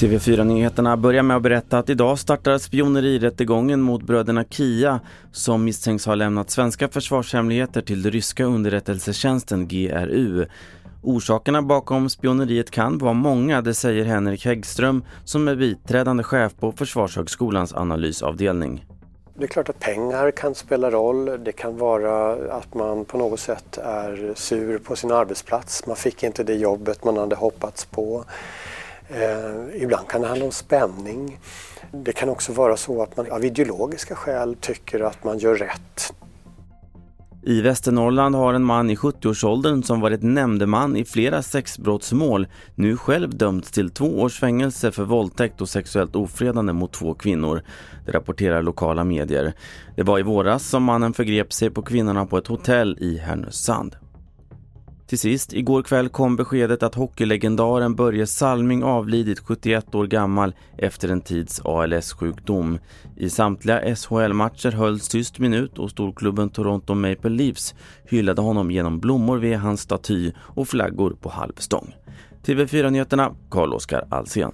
TV4-nyheterna börjar med att berätta att idag startar spionerirättegången mot bröderna Kia som misstänks ha lämnat svenska försvarshemligheter till den ryska underrättelsetjänsten GRU. Orsakerna bakom spioneriet kan vara många, det säger Henrik Häggström som är biträdande chef på Försvarshögskolans analysavdelning. Det är klart att pengar kan spela roll. Det kan vara att man på något sätt är sur på sin arbetsplats. Man fick inte det jobbet man hade hoppats på. Eh, ibland kan det handla om spänning. Det kan också vara så att man av ideologiska skäl tycker att man gör rätt. I Västernorrland har en man i 70-årsåldern som varit nämndeman i flera sexbrottsmål nu själv dömts till två års fängelse för våldtäkt och sexuellt ofredande mot två kvinnor. Det rapporterar lokala medier. Det var i våras som mannen förgrep sig på kvinnorna på ett hotell i Härnösand. Till sist, igår kväll kom beskedet att hockeylegendaren Börje Salming avlidit 71 år gammal efter en tids ALS-sjukdom. I samtliga SHL-matcher hölls tyst minut och storklubben Toronto Maple Leafs hyllade honom genom blommor vid hans staty och flaggor på halvstång. TV4-nyheterna, Carl-Oskar Alsen.